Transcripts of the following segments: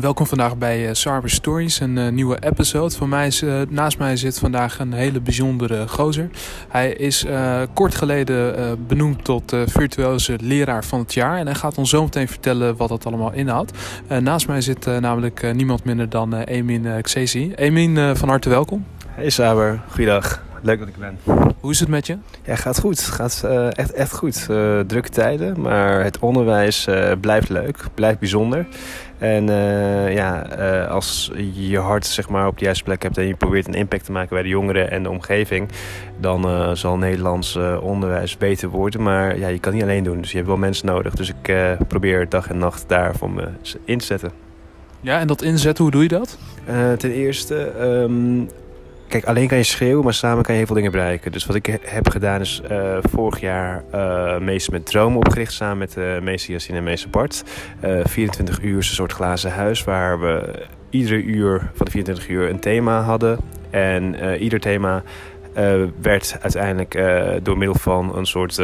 Welkom vandaag bij uh, Cyber Stories, een uh, nieuwe episode. Van mij is, uh, naast mij zit vandaag een hele bijzondere gozer. Hij is kort geleden benoemd tot virtuoze leraar van het jaar. En hij gaat ons zo meteen vertellen wat dat allemaal inhoudt. naast mij zit namelijk niemand minder dan Emin Xesi. Emin, van harte welkom. Hey Saber, goeiedag. Leuk dat ik ben. Hoe is het met je? Ja, gaat goed. Het gaat echt, echt goed. drukke tijden, maar het onderwijs blijft leuk, blijft bijzonder. En ja, als je je hart zeg maar, op de juiste plek hebt en je probeert een impact te maken bij de jongeren en de omgeving, dan zal Nederlands onderwijs beter worden. Maar ja, je kan niet alleen doen, dus je hebt wel mensen nodig. Dus ik probeer dag en nacht daar voor me in te zetten. Ja, en dat inzetten, hoe doe je dat? ten eerste um, Kijk, alleen kan je schreeuwen, maar samen kan je heel veel dingen bereiken. Dus wat ik heb gedaan is uh, vorig jaar uh, Meester met Dromen opgericht... samen met uh, meester Yassine en meester Bart. 24 uur is een soort glazen huis... waar we iedere uur van de 24 uur een thema hadden. En ieder thema werd uiteindelijk door middel van een soort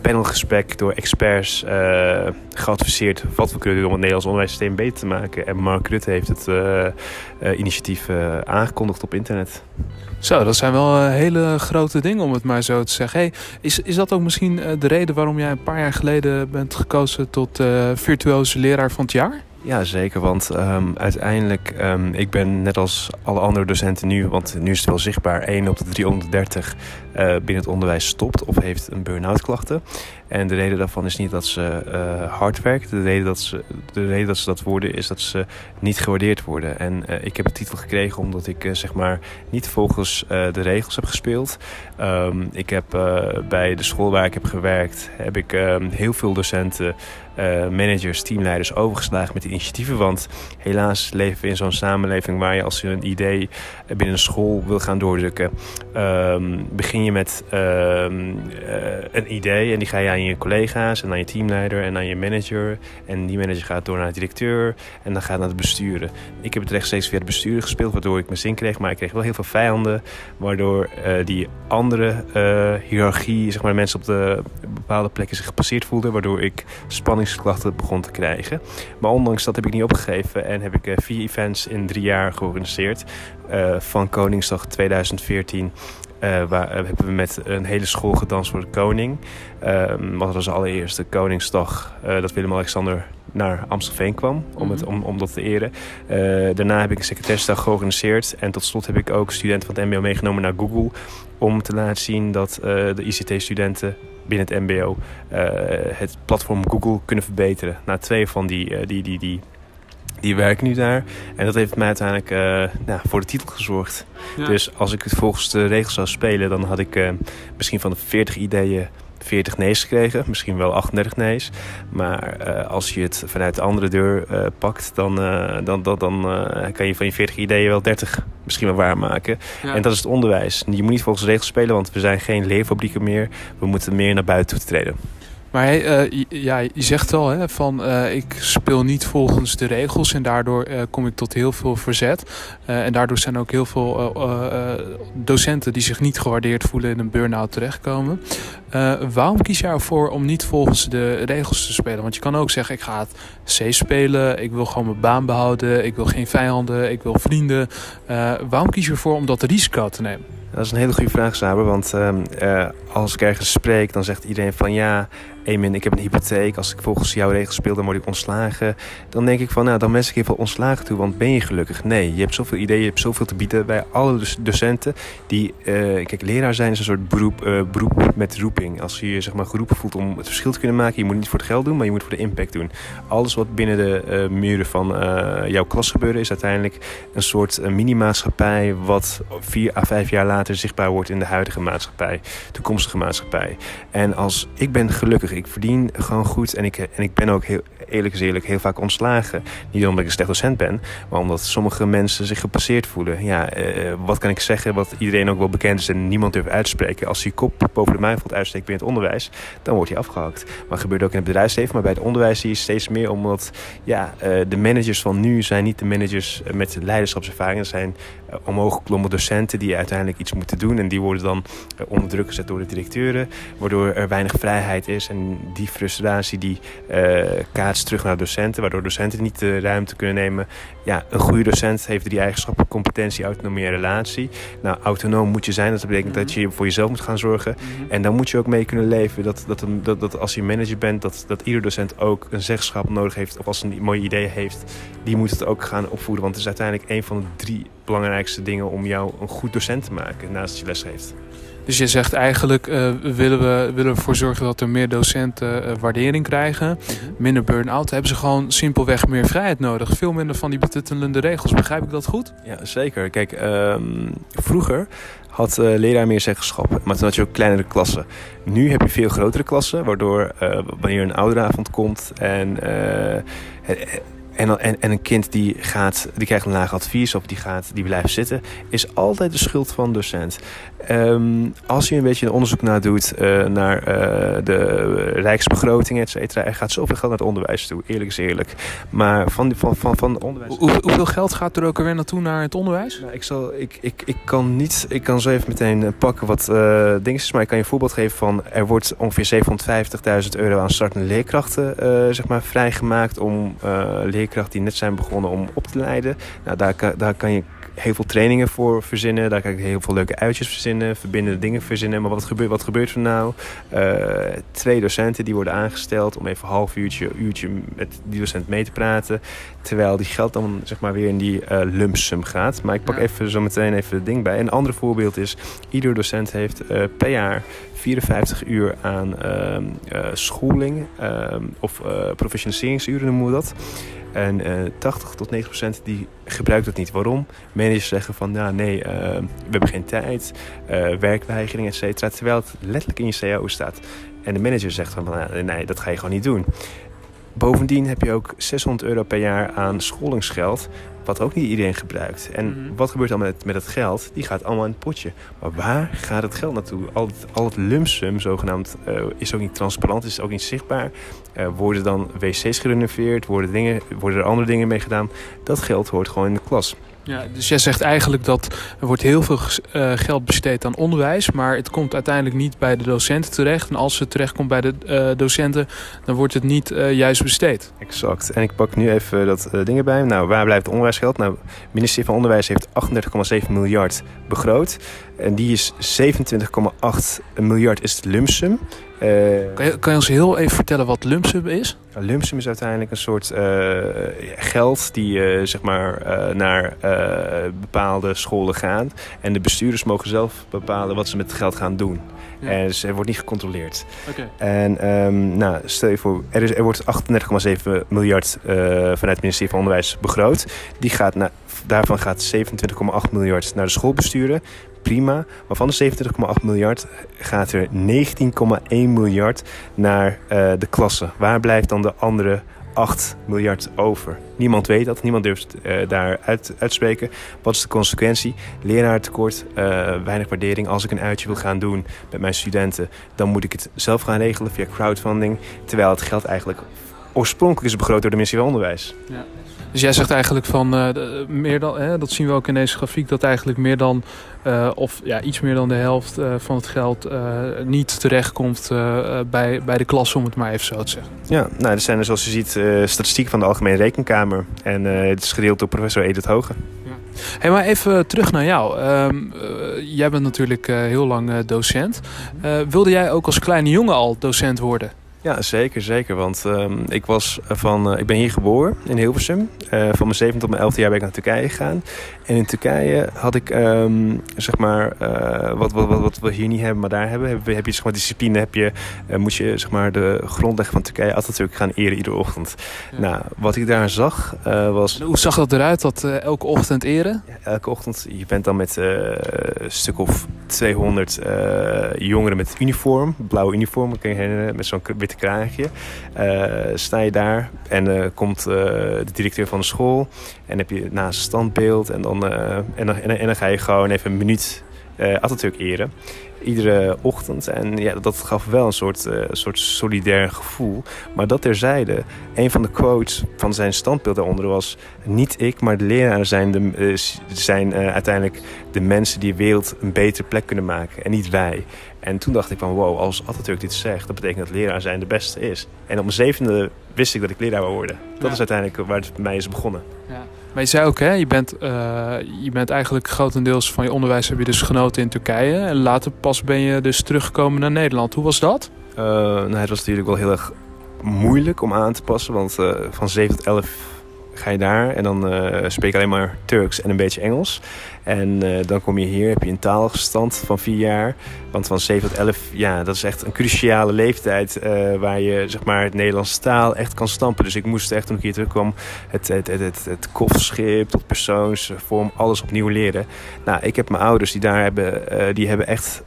panelgesprek door experts uh, geadviseerd wat we kunnen doen om het Nederlands onderwijssysteem beter te maken. En Mark Rutte heeft het uh, initiatief aangekondigd op internet. Zo, dat zijn wel hele grote dingen om het maar zo te zeggen. Hey, is, is dat ook misschien de reden waarom jij een paar jaar geleden bent gekozen tot virtuoze leraar van het jaar? Ja, zeker. Want um, uiteindelijk, um, ik ben net als alle andere docenten nu, want nu is het wel zichtbaar, 1 op de 330 uh, binnen het onderwijs stopt of heeft een burn-out klachten. En de reden daarvan is niet dat ze uh, hard werken. De reden, dat ze, de reden dat ze dat worden is dat ze niet gewaardeerd worden. En uh, ik heb de titel gekregen omdat ik zeg maar niet volgens de regels heb gespeeld. Um, ik heb bij de school waar ik heb gewerkt, heb ik um, heel veel docenten, managers, teamleiders overgeslagen met initiatieven. Want helaas leven we in zo'n samenleving waar je als je een idee binnen een school wil gaan doordrukken, um, begin je met een idee en die ga je aan je collega's en aan je teamleider en aan je manager. En die manager gaat door naar de directeur en dan gaat naar het besturen. Ik heb het rechtstreeks via het bestuur gespeeld, waardoor ik mijn zin kreeg. Maar ik kreeg wel heel veel vijanden, waardoor uh, die andere uh, hiërarchie, zeg maar, mensen op de bepaalde plekken zich gepasseerd voelden. Waardoor ik spanningsklachten begon te krijgen. Maar ondanks dat heb ik niet opgegeven en heb ik vier events in drie jaar georganiseerd. van Koningsdag 2014 uh, waar, uh, hebben we met een hele school gedanst voor de koning. Uh, wat was de allereerste Koningsdag uh, dat Willem-Alexander naar Amstelveen kwam om, het, mhm. om, om dat te eren. daarna heb ik een secretaresdag georganiseerd. En tot slot heb ik ook studenten van het mbo meegenomen naar Google... om te laten zien dat de ICT-studenten binnen het mbo het platform Google kunnen verbeteren. Na twee van die, die, die, die die werken nu daar. En dat heeft mij uiteindelijk uh, nou, voor de titel gezorgd. Dus als ik het volgens de regels zou spelen, dan had ik uh, misschien van de 40 ideeën 40 nee's gekregen. Misschien wel 38 nee's. Maar uh, als je het vanuit de andere deur pakt, dan, dan, dan, dan kan je van je 40 ideeën wel 30 misschien wel waarmaken. Ja. En dat is het onderwijs. Je moet niet volgens de regels spelen, want we zijn geen leerfabrieken meer. We moeten meer naar buiten toe treden. Maar uh, ja, je zegt al hè, van uh, ik speel niet volgens de regels en daardoor uh, kom ik tot heel veel verzet. en daardoor zijn ook heel veel docenten die zich niet gewaardeerd voelen in een burn-out terechtkomen. waarom kies jij ervoor om niet volgens de regels te spelen? Want je kan ook zeggen ik ga het C spelen, ik wil gewoon mijn baan behouden, ik wil geen vijanden, ik wil vrienden. waarom kies je ervoor om dat risico te nemen? Dat is een hele goede vraag, Saber. Want uh, als ik ergens spreek, dan zegt iedereen van ja, Emin, ik heb een hypotheek. Als ik volgens jouw regels speel, dan word ik ontslagen. Dan denk ik van, nou, dan wens ik even ontslagen toe, want ben je gelukkig? Nee, je hebt zoveel ideeën, je hebt zoveel te bieden bij alle docenten. Die, uh, kijk, leraar zijn is een soort beroep, uh, beroep met roeping. Als je je zeg maar, geroepen voelt om het verschil te kunnen maken, je moet niet voor het geld doen, maar je moet voor de impact doen. Alles wat binnen de muren van jouw klas gebeuren, is uiteindelijk een soort mini-maatschappij, wat vier à vijf jaar later zichtbaar wordt in de huidige maatschappij, toekomstige maatschappij. En als ik ben gelukkig, ik verdien gewoon goed en ik, en ik ben ook heel, eerlijk is eerlijk heel vaak ontslagen. Niet omdat ik een slecht docent ben, maar omdat sommige mensen zich gepasseerd voelen. Ja, uh, wat kan ik zeggen wat iedereen ook wel bekend is en niemand durft uitspreken. Als je kop boven de mijnveld uitsteekt binnen het onderwijs, dan wordt hij afgehakt. Maar gebeurt ook in het bedrijfsleven, maar bij het onderwijs zie je steeds meer omdat ja, uh, de managers van nu zijn niet de managers met leiderschapservaring. Dat zijn omhoog geklommen docenten die uiteindelijk iets moeten doen. En die worden dan onder druk gezet door de directeuren. Waardoor er weinig vrijheid is. En die frustratie die kaatst terug naar docenten. Waardoor docenten niet de ruimte kunnen nemen. Ja, een goede docent heeft drie eigenschappen. Competentie, autonomie en relatie. Nou, autonoom moet je zijn. Dat betekent dat je voor jezelf moet gaan zorgen. Mhm. En dan moet je ook mee kunnen leven. Dat, dat, dat, dat als je manager bent, dat, dat ieder docent ook een zeggenschap nodig heeft. Of als een mooie idee heeft, die moet het ook gaan opvoeren. Want het is uiteindelijk een van de drie belangrijkste dingen om jou een goed docent te maken naast je les heeft. Dus je zegt eigenlijk uh, willen, we, willen we ervoor zorgen dat er meer docenten uh, waardering krijgen. Mhm. Minder burn-out. Hebben ze gewoon simpelweg meer vrijheid nodig. Veel minder van die betuttelende regels. Begrijp ik dat goed? Ja, zeker. Kijk, um, vroeger had uh, leraar meer zeggenschap. Maar toen had je ook kleinere klassen. Nu heb je veel grotere klassen. Waardoor wanneer een ouderavond komt en en, en, en een kind die, gaat, die krijgt een laag advies of die, gaat, die blijft zitten, is altijd de schuld van docent. Um, als je een beetje een onderzoek naar doet uh, naar uh, de rijksbegroting, et cetera, er gaat zoveel geld naar het onderwijs toe, eerlijk is eerlijk. Maar van, van, van, van onderwijs. Hoe, hoeveel geld gaat er ook alweer naartoe naar het onderwijs? Nou, ik, zal, ik, ik, ik kan niet, ik kan zo even meteen eh, pakken wat uh, maar ik kan je een voorbeeld geven van er wordt ongeveer 750.000 euro aan startende leerkrachten zeg maar, vrijgemaakt om leerkrachten leerkrachten die net zijn begonnen om op te leiden. Nou, daar, daar kan je heel veel trainingen voor verzinnen. Daar kan ik heel veel leuke uitjes verzinnen, verbindende dingen verzinnen. Maar wat gebeurt, wat gebeurt er nou? Uh, twee docenten die worden aangesteld om even een half uurtje, uurtje met die docent mee te praten. Terwijl die geld dan zeg maar weer in die uh, lump sum gaat. Maar ik pak even zo meteen even het ding bij. Een ander voorbeeld is, ieder docent heeft uh, per jaar 54 uur aan uh, scholing uh, of professionaliseringsuren noemen we dat. En 80 tot 90 procent die gebruikt dat niet. Waarom? Managers zeggen van, nou nee, we hebben geen tijd, werkweigering, et cetera. Terwijl het letterlijk in je CAO staat. En de manager zegt van, nou, nee, dat ga je gewoon niet doen. Bovendien heb je ook 600 euro per jaar aan scholingsgeld, wat ook niet iedereen gebruikt. En mhm. wat gebeurt dan met, met het geld? Die gaat allemaal in het potje. Maar waar gaat het geld naartoe? Al het, al het lumsum, zogenaamd, uh, is ook niet transparant, is ook niet zichtbaar. Uh, worden dan wc's gerenoveerd? Worden, dingen, worden er andere dingen mee gedaan? Dat geld hoort gewoon in de klas. Ja, dus jij zegt eigenlijk dat er wordt heel veel uh, geld besteed aan onderwijs, maar het komt uiteindelijk niet bij de docenten terecht. En als het terechtkomt bij de uh, docenten, dan wordt het niet uh, juist besteed. Exact. En ik pak nu even dat ding erbij. Nou, waar blijft het onderwijsgeld? Nou, het ministerie van Onderwijs heeft 38,7 miljard begroot. En die is 27,8 miljard is het lumsum. Uh, kan, je, kan je ons heel even vertellen wat lumsum is? Lumsum is uiteindelijk een soort uh, geld die uh, zeg maar, naar bepaalde scholen gaat. En de bestuurders mogen zelf bepalen wat ze met het geld gaan doen. Ja. En dus er wordt niet gecontroleerd. Okay. En um, nou, stel je voor, er, is, er wordt 38,7 miljard vanuit het ministerie van Onderwijs begroot. Die gaat naar, daarvan gaat 27,8 miljard naar de schoolbesturen prima. Maar van de 27,8 miljard gaat er 19,1 miljard naar uh, de klassen. Waar blijft dan de andere 8 miljard over? Niemand weet dat, niemand durft uh, daar uit, uitspreken. Wat is de consequentie? Leraartekort, uh, weinig waardering. Als ik een uitje wil gaan doen met mijn studenten, dan moet ik het zelf gaan regelen via crowdfunding. Terwijl het geld eigenlijk oorspronkelijk is begroot door de missie van onderwijs. Ja. Dus jij zegt eigenlijk van uh, meer dan, hè, dat zien we ook in deze grafiek, dat eigenlijk meer dan, uh, of ja, iets meer dan de helft uh, van het geld niet terechtkomt bij, bij de klas, om het maar even zo te zeggen. Ja, nou, er zijn er zoals je ziet statistieken van de Algemene Rekenkamer. En het is gedeeld door professor Edith Hoge. Ja. Hey, maar even terug naar jou. Um, jij bent natuurlijk heel lang docent. wilde jij ook als kleine jongen al docent worden? Ja, zeker, zeker. Want um, ik, was van, uh, ik ben hier geboren in Hilversum. Uh, van mijn zevende tot mijn elfde jaar ben ik naar Turkije gegaan. En in Turkije had ik, um, zeg maar, wat, wat, wat, wat, we hier niet hebben, maar daar hebben. Heb, heb je, zeg maar, discipline, heb je, moet je, zeg maar, de grondleg van Turkije altijd gaan eren iedere ochtend. Ja. Nou, wat ik daar zag was... En hoe zag dat eruit, dat elke ochtend eren? Ja, elke ochtend, je bent dan met een stuk of 200 jongeren met uniform, blauwe uniform, kan je herinneren, met zo'n witte kraagje. Uh, sta je daar en uh, komt uh, de directeur van de school en heb je naast een standbeeld en dan, en, dan, en, dan ga je gewoon even een minuut Atatürk eren iedere ochtend. En ja, dat gaf wel een soort, soort solidair gevoel. Maar dat terzijde, een van de quotes van zijn standbeeld daaronder was... niet ik, maar de leraren zijn, de, zijn uiteindelijk de mensen die de wereld een betere plek kunnen maken. En niet wij. En toen dacht ik van wow, als Atatürk dit zegt... dat betekent dat leraar zijn de beste is. En op mijn zevende wist ik dat ik leraar wou worden. Dat ja. is uiteindelijk waar het bij mij is begonnen. Ja. Maar je zei ook, hè, je, bent, uh, je bent eigenlijk grotendeels van je onderwijs heb je dus genoten in Turkije. En later pas ben je dus teruggekomen naar Nederland. Hoe was dat? Uh, nou, het was natuurlijk wel heel erg moeilijk om aan te passen. Want uh, van 7 tot 11 ga je daar en dan uh, spreek je alleen maar Turks en een beetje Engels. En uh, dan kom je hier, heb je een taalstand van vier jaar. Want van 7 tot 11, ja, dat is echt een cruciale leeftijd uh, waar je zeg maar, het Nederlandse taal echt kan stampen. Dus ik moest echt toen ik hier terugkwam het, het, het, het, het tot persoonsvorm, alles opnieuw leren. Nou, ik heb mijn ouders die daar hebben, die hebben echt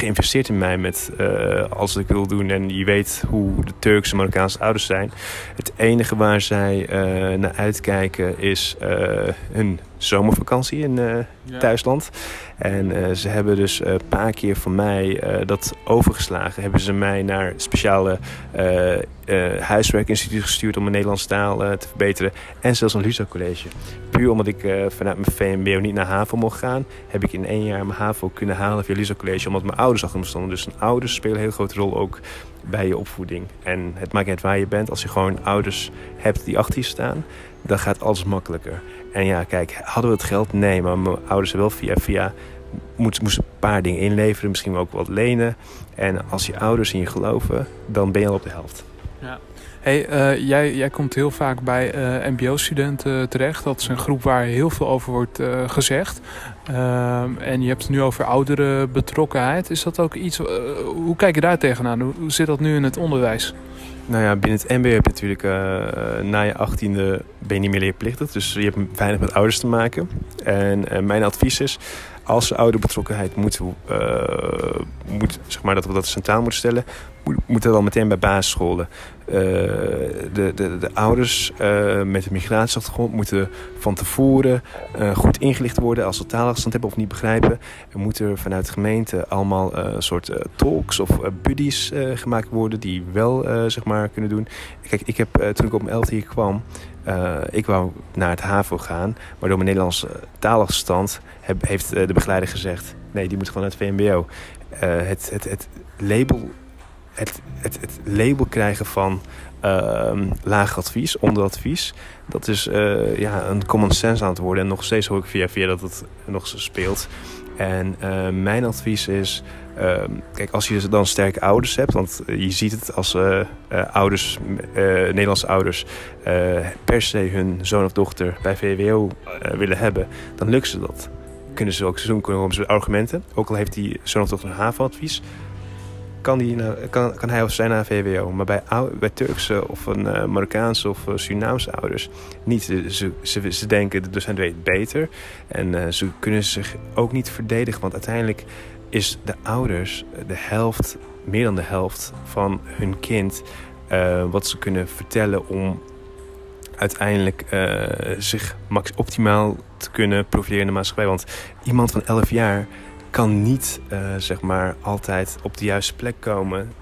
geïnvesteerd in mij met uh, als ik wil doen. En je weet hoe de Turkse Marokkaanse ouders zijn. Het enige waar zij uh, naar uitkijken is uh, hun zomervakantie in ja. thuisland. En ze hebben dus een paar keer van mij dat overgeslagen. Hebben ze mij naar speciale huiswerkinstituten gestuurd om mijn Nederlandse taal te verbeteren. En zelfs een LUSA college. Omdat ik vanuit mijn VMBO niet naar HAVO mocht gaan, heb ik in één jaar mijn HAVO kunnen halen via LUSA college. Omdat mijn ouders achter me stonden. Dus ouders spelen een heel grote rol ook bij je opvoeding. En het maakt niet waar je bent. Als je gewoon ouders hebt die achter je staan, dan gaat alles makkelijker. En ja, kijk, hadden we het geld? Nee, maar mijn ouders wel via via moesten moest een paar dingen inleveren. Misschien ook wat lenen. En als je ouders in je geloven, dan ben je al op de helft. Ja. Hey, uh, jij, jij komt heel vaak bij uh, MBO-studenten terecht. Dat is een groep waar heel veel over wordt uh, gezegd. en je hebt het nu over oudere betrokkenheid. Is dat ook iets... hoe kijk je daar tegenaan? Hoe, hoe zit dat nu in het onderwijs? Nou ja, binnen het MBO heb je natuurlijk na je achttiende ben je niet meer leerplichtig. Dus je hebt weinig met ouders te maken. En mijn advies is, als ze ouderbetrokkenheid moeten, uh, moet, zeg maar dat we dat centraal moeten stellen, moet, moet dat dan meteen bij basisscholen. Uh, de, de, de ouders uh, met een migratieachtergrond moeten van tevoren goed ingelicht worden als ze taalafstand hebben of niet begrijpen. Er moeten vanuit de gemeente allemaal soort talks of buddies gemaakt worden die wel zeg maar kunnen doen. Kijk, ik heb toen ik op mijn elfde hier kwam, uh, ik wou naar het HAVO gaan, maar door mijn Nederlandse taalachterstand heb, heeft de begeleider gezegd: nee, die moet gewoon naar het VMBO. Het, het, het, label, het, het, het label krijgen van uh, laag advies, onderadvies, dat is ja, een common sense aan het worden. En nog steeds hoor ik via via dat het nog speelt. En mijn advies is Uh, kijk, als je dan sterke ouders hebt, want je ziet het als uh, uh, ouders, Nederlandse ouders per se hun zoon of dochter bij VWO willen hebben, dan lukt ze dat. Kunnen ze ook seizoen komen met argumenten. Ook al heeft die zoon of dochter een HAVO-advies, kan, die, kan, kan hij of zij naar VWO. Maar bij, bij Turkse of een Marokkaanse of Surinaamse ouders niet. Ze, ze, ze denken de docent weet beter. En ze kunnen zich ook niet verdedigen, want uiteindelijk is de ouders de helft, meer dan de helft van hun kind, uh, wat ze kunnen vertellen om uiteindelijk uh, zich max optimaal te kunnen profileren in de maatschappij. Want iemand van 11 jaar kan niet uh, zeg maar altijd op de juiste plek komen.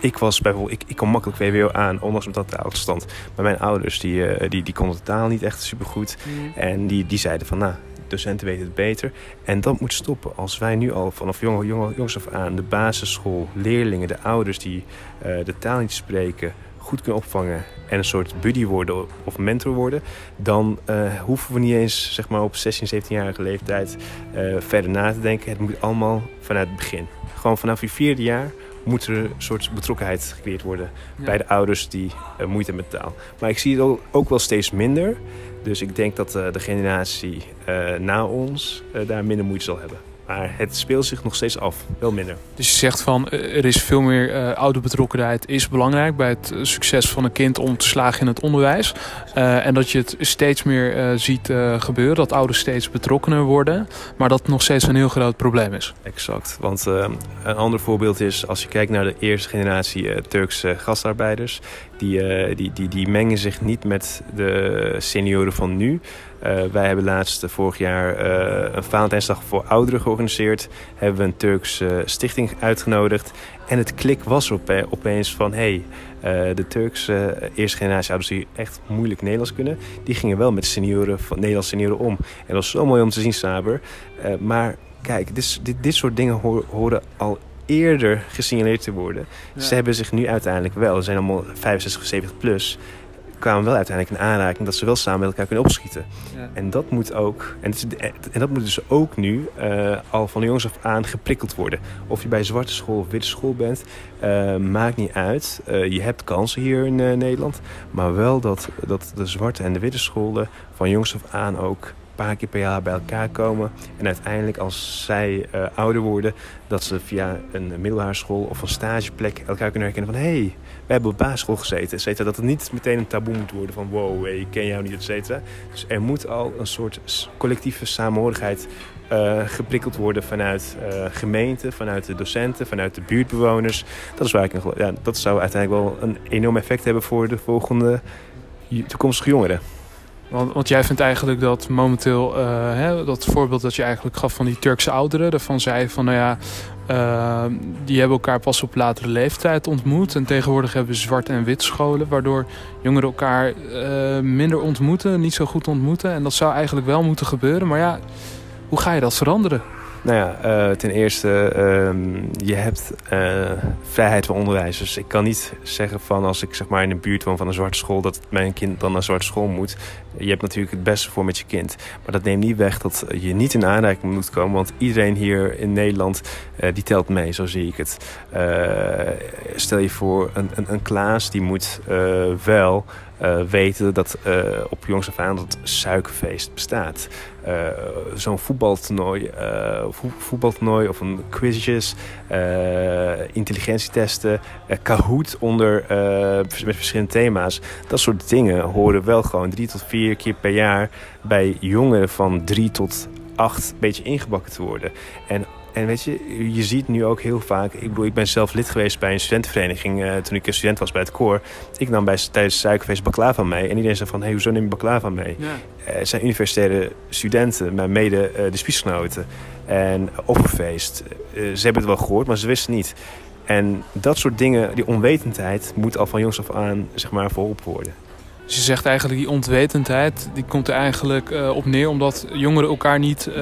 ik was bijvoorbeeld, ik, ik kon makkelijk VWO aan, ondanks dat taalstand. Maar mijn ouders, die, die, die konden de taal niet echt supergoed. Mm. En die, die zeiden van, nou, docenten weten het beter. En dat moet stoppen. Als wij nu al vanaf jonge, jonge, jongens af aan de basisschool, leerlingen, de ouders die uh, de taal niet spreken, goed kunnen opvangen en een soort buddy worden of mentor worden, dan uh, hoeven we niet eens zeg maar, op 16, 17-jarige leeftijd uh, verder na te denken. Het moet allemaal vanuit het begin. Gewoon vanaf je vierde jaar moet er een soort betrokkenheid gecreëerd worden ja. bij de ouders die uh, moeite hebben met taal. Maar ik zie het ook wel steeds minder. Dus ik denk dat uh, de generatie uh, na ons daar minder moeite zal hebben. Maar het speelt zich nog steeds af, wel minder. Dus je zegt van er is veel meer uh, ouderbetrokkenheid is belangrijk bij het succes van een kind om te slagen in het onderwijs. Uh, en dat je het steeds meer uh, ziet gebeuren, dat ouders steeds betrokkener worden, maar dat het nog steeds een heel groot probleem is. Exact, want een ander voorbeeld is als je kijkt naar de eerste generatie Turkse gastarbeiders, die, die, die, die mengen zich niet met de senioren van nu. Wij hebben laatst vorig jaar een Valentijnsdag voor ouderen georganiseerd. Hebben we een Turkse stichting uitgenodigd. En het klik was opeens van... Hey, de Turkse eerste generatie ouders die echt moeilijk Nederlands kunnen... die gingen wel met senioren van Nederlandse senioren om. En dat was zo mooi om te zien, Saber. maar kijk, dit, dit, dit soort dingen horen al eerder gesignaleerd te worden. Ze hebben zich nu uiteindelijk wel, ze zijn allemaal 65, 70 plus, kwamen wel uiteindelijk in aanraking dat ze wel samen met elkaar kunnen opschieten. Ja. En dat moet ook, en, en, dat moet dus ook nu uh, al van de jongens af aan geprikkeld worden. Of je bij zwarte school of witte school bent, uh, maakt niet uit. Uh, je hebt kansen hier in Nederland, maar wel dat, dat de zwarte en de witte scholen van jongens af aan ook paar keer per jaar bij elkaar komen. En uiteindelijk als zij uh, ouder worden, dat ze via een middelbare school of een stageplek elkaar kunnen herkennen van hé, hey, we hebben op basisschool gezeten, et cetera. Dat het niet meteen een taboe moet worden van wow, ik ken jou niet, et cetera. Dus er moet al een soort collectieve samenhorigheid uh, geprikkeld worden vanuit uh, gemeenten, vanuit de docenten, vanuit de buurtbewoners. Dat is waar ik ja, dat zou uiteindelijk wel een enorm effect hebben voor de volgende toekomstige jongeren. Want, want, jij vindt eigenlijk dat momenteel, uh, hè, dat voorbeeld dat je eigenlijk gaf van die Turkse ouderen, daarvan zei van nou ja, uh, die hebben elkaar pas op latere leeftijd ontmoet. En tegenwoordig hebben we zwarte en wit scholen, waardoor jongeren elkaar uh, minder ontmoeten, niet zo goed ontmoeten. En dat zou eigenlijk wel moeten gebeuren. Maar ja, hoe ga je dat veranderen? Nou ja, uh, ten eerste, uh, je hebt uh, vrijheid van onderwijs. Dus ik kan niet zeggen van als ik zeg maar in de buurt woon van een zwarte school... dat mijn kind dan naar zwarte school moet. Je hebt natuurlijk het beste voor met je kind. Maar dat neemt niet weg dat je niet in aanraking moet komen. Want iedereen hier in Nederland, uh, die telt mee, zo zie ik het. stel je voor, een, een, een Klaas die moet wel... Uh, weten dat uh, op jongs af aan dat suikerfeest bestaat. Uh, Zo'n voetbaltoernooi, voetbaltoernooi of een quizjes, intelligentietesten, Kahoot onder, met verschillende thema's. Dat soort dingen horen wel gewoon drie tot vier keer per jaar bij jongeren van drie tot acht beetje ingebakken te worden. En en weet je, je ziet nu ook heel vaak... Ik bedoel, ik ben zelf lid geweest bij een studentenvereniging... Uh, toen ik een student was bij het koor. Ik nam bij, tijdens het suikerfeest baklava mee. En iedereen zei van, hey, hoezo neem je baklava mee? Ja. Uh, het zijn universitaire studenten, maar mede uh, de spiesgenoten. En offerfeest. ze hebben het wel gehoord, maar ze wisten niet. En dat soort dingen, die onwetendheid... moet al van jongs af aan, zeg maar, voorop worden. Dus je zegt eigenlijk die onwetendheid, die komt er eigenlijk uh, op neer omdat jongeren elkaar niet uh,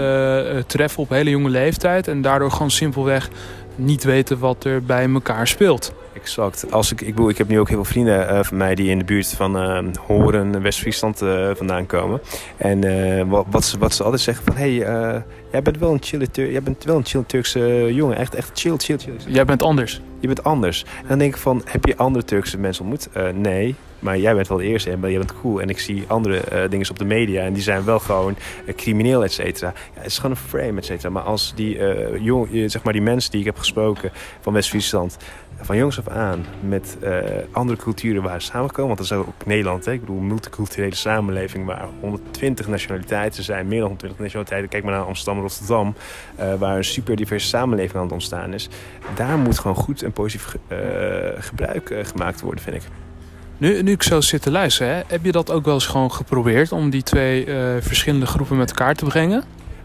treffen op hele jonge leeftijd. En daardoor gewoon simpelweg niet weten wat er bij elkaar speelt. Exact. Als ik, ik, bedoel, ik heb nu ook heel veel vrienden uh, van mij die in de buurt van uh, Horen, West-Friesland uh, vandaan komen. En wat, wat, ze, wat ze altijd zeggen van... Hé, hey, jij bent wel een chille, jij bent wel een chill Turkse jongen. Echt, echt chill, chill, chill. Jij bent anders. Je bent anders. En dan denk ik van, heb je andere Turkse mensen ontmoet? nee. Maar jij bent wel de eerste en jij bent cool. En ik zie andere uh, dingen op de media en die zijn wel gewoon uh, crimineel, et cetera. Ja, het is gewoon een frame, et cetera. Maar als die, uh, jong, zeg maar die mensen die ik heb gesproken van West-Friesland van jongs af aan met andere culturen waren samengekomen. Want dat is ook Nederland. Hè? Ik bedoel, multiculturele samenleving waar 120 nationaliteiten zijn. Meer dan 120 nationaliteiten. Kijk maar naar Amsterdam Rotterdam. Waar een super diverse samenleving aan het ontstaan is. Daar moet gewoon goed en positief gebruik gemaakt worden, vind ik. Nu, nu ik zo zit te luisteren, heb je dat ook wel eens gewoon geprobeerd om die twee verschillende groepen met elkaar te brengen?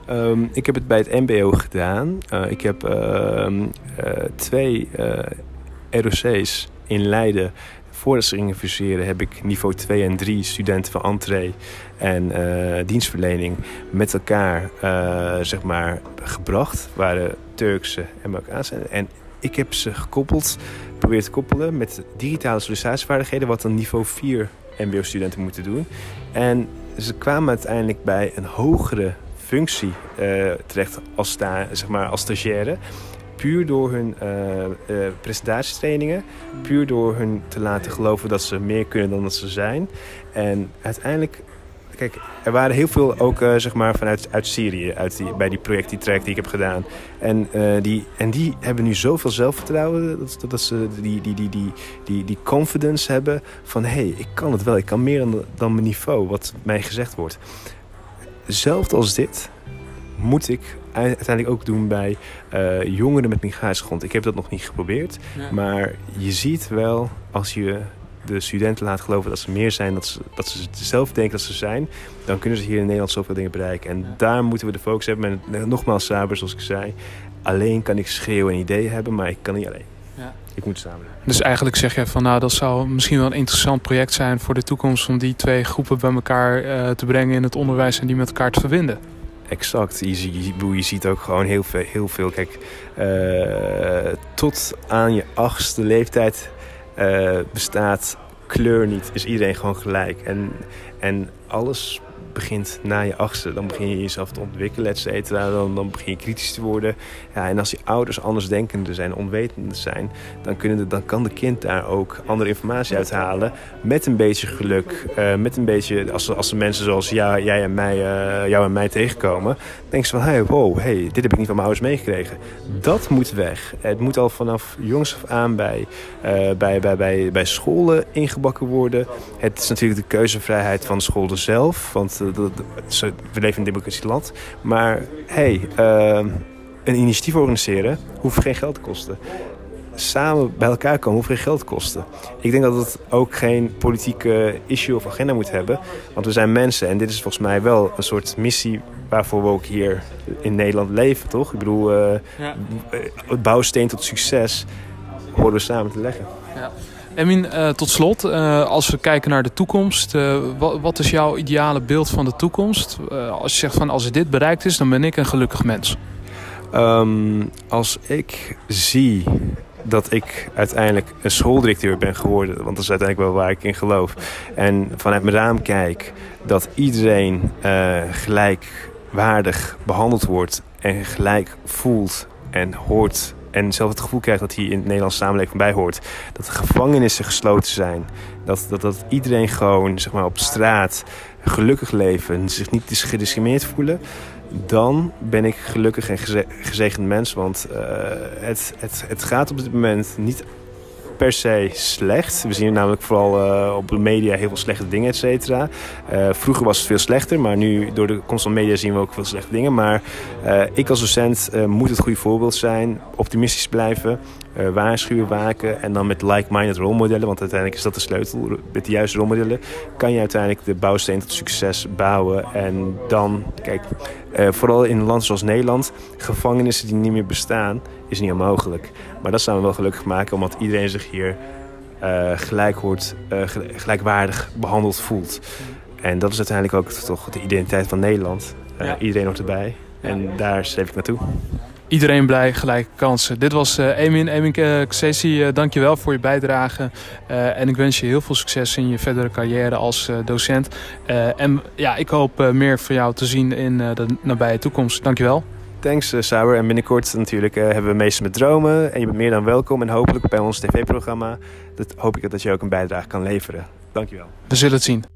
Um, ik heb het bij het MBO gedaan. Uh, ik heb uh, uh, twee ROC's in Leiden. Voordat ze gingen fuseren heb ik niveau 2 en 3 studenten van entree en dienstverlening met elkaar zeg maar gebracht. Waren Turkse en Marokkaanse. En ik heb ze gekoppeld, probeerd te koppelen met digitale sollicitatievaardigheden, wat een niveau 4 MBO-studenten moeten doen. En ze kwamen uiteindelijk bij een hogere functie uh, terecht als, sta, zeg maar, als stagiaire puur door hun uh, presentatietrainingen, puur door hun te laten geloven dat ze meer kunnen dan dat ze zijn. En uiteindelijk, kijk, er waren heel veel ook uh, zeg maar vanuit uit Syrië, uit die, bij die project, die track die ik heb gedaan. En, die, en die hebben nu zoveel zelfvertrouwen, dat, dat ze die, die, die, die, die, die confidence hebben van hé, hey, ik kan het wel, ik kan meer dan, dan mijn niveau, wat mij gezegd wordt. Zelfs als dit moet ik uiteindelijk ook doen bij uh, jongeren met migratiegrond. Ik heb dat nog niet geprobeerd. Maar je ziet wel, als je de studenten laat geloven dat ze meer zijn, dat ze, dat ze zelf denken dat ze zijn, dan kunnen ze hier in Nederland zoveel dingen bereiken. En daar moeten we de focus hebben. En nogmaals, Saber, zoals ik zei, alleen kan ik schreeuwen en ideeën hebben, maar ik kan niet alleen. Ja. Ik moet samen. Dus eigenlijk zeg je van nou dat zou misschien wel een interessant project zijn voor de toekomst om die twee groepen bij elkaar uh, te brengen in het onderwijs en die met elkaar te verbinden. Exact. Je, je, je ziet ook gewoon heel veel. Heel veel. Kijk, uh, tot aan je achtste leeftijd bestaat kleur niet. Is iedereen gewoon gelijk. En, en alles begint na je achtste. Dan begin je jezelf te ontwikkelen, et cetera. Dan, dan begin je kritisch te worden. Ja, en als die ouders andersdenkende zijn, onwetende zijn... Dan, kunnen de, dan kan de kind daar ook andere informatie uithalen. Met een beetje geluk. Uh, met een beetje, als, als de mensen zoals ja, jij en mij, uh, jou en mij tegenkomen... denken ze van, hey, wow, hey, dit heb ik niet van mijn ouders meegekregen. Dat moet weg. Het moet al vanaf jongs af aan bij, uh, bij, bij, bij, bij scholen ingebakken worden. Het is natuurlijk de keuzevrijheid van de scholen zelf. Want we leven in een democratieland. Maar hey, uh, een initiatief organiseren hoeft geen geld te kosten. Samen bij elkaar komen hoeft geen geld te kosten. Ik denk dat het ook geen politieke issue of agenda moet hebben. Want we zijn mensen en dit is volgens mij wel een soort missie waarvoor we ook hier in Nederland leven, toch? Ik bedoel, uh, ja. het bouwsteen tot succes horen we samen te leggen. Ja. Emin, uh, tot slot, uh, als we kijken naar de toekomst, uh, wat, is jouw ideale beeld van de toekomst? als je zegt van als dit bereikt is, dan ben ik een gelukkig mens. Um, als ik zie dat ik uiteindelijk een schooldirecteur ben geworden, want dat is uiteindelijk wel waar ik in geloof, en vanuit mijn raam kijk dat iedereen gelijkwaardig behandeld wordt en gelijk voelt en hoort en zelf het gevoel krijgt dat hij in de Nederlandse samenleving bij hoort. Dat de gevangenissen gesloten zijn. Dat, dat, dat iedereen gewoon zeg maar, op straat gelukkig leven en zich niet gediscrimineerd voelen. Dan ben ik gelukkig en gezegend mens. Want uh, het, het, het gaat op dit moment niet per se slecht. We zien namelijk vooral uh, op de media heel veel slechte dingen, et cetera. Uh, vroeger was het veel slechter, maar nu door de komst van media zien we ook veel slechte dingen. Maar uh, ik als docent moet het goede voorbeeld zijn, optimistisch blijven, waarschuwen, waken en dan met like-minded rolmodellen, want uiteindelijk is dat de sleutel. Met de juiste rolmodellen kan je uiteindelijk de bouwsteen tot succes bouwen. En dan, kijk, vooral in een land zoals Nederland, gevangenissen die niet meer bestaan, is niet onmogelijk. Maar dat zouden we wel gelukkig maken, omdat iedereen zich hier uh, gelijk wordt, gelijkwaardig behandeld voelt. En dat is uiteindelijk ook toch de identiteit van Nederland. Ja. Iedereen hoort erbij. En daar streef ik naartoe. Iedereen blij, gelijke kansen. Dit was uh, Emin. Emin uh, Xesi, uh, dankjewel voor je bijdrage. en ik wens je heel veel succes in je verdere carrière als docent. en ja, ik hoop meer van jou te zien in de nabije toekomst. Dankjewel. Thanks, uh, Sauer. En binnenkort natuurlijk hebben we Meester met Dromen. En je bent meer dan welkom. En hopelijk bij ons tv-programma dat hoop ik dat je ook een bijdrage kan leveren. Dankjewel. We zullen het zien.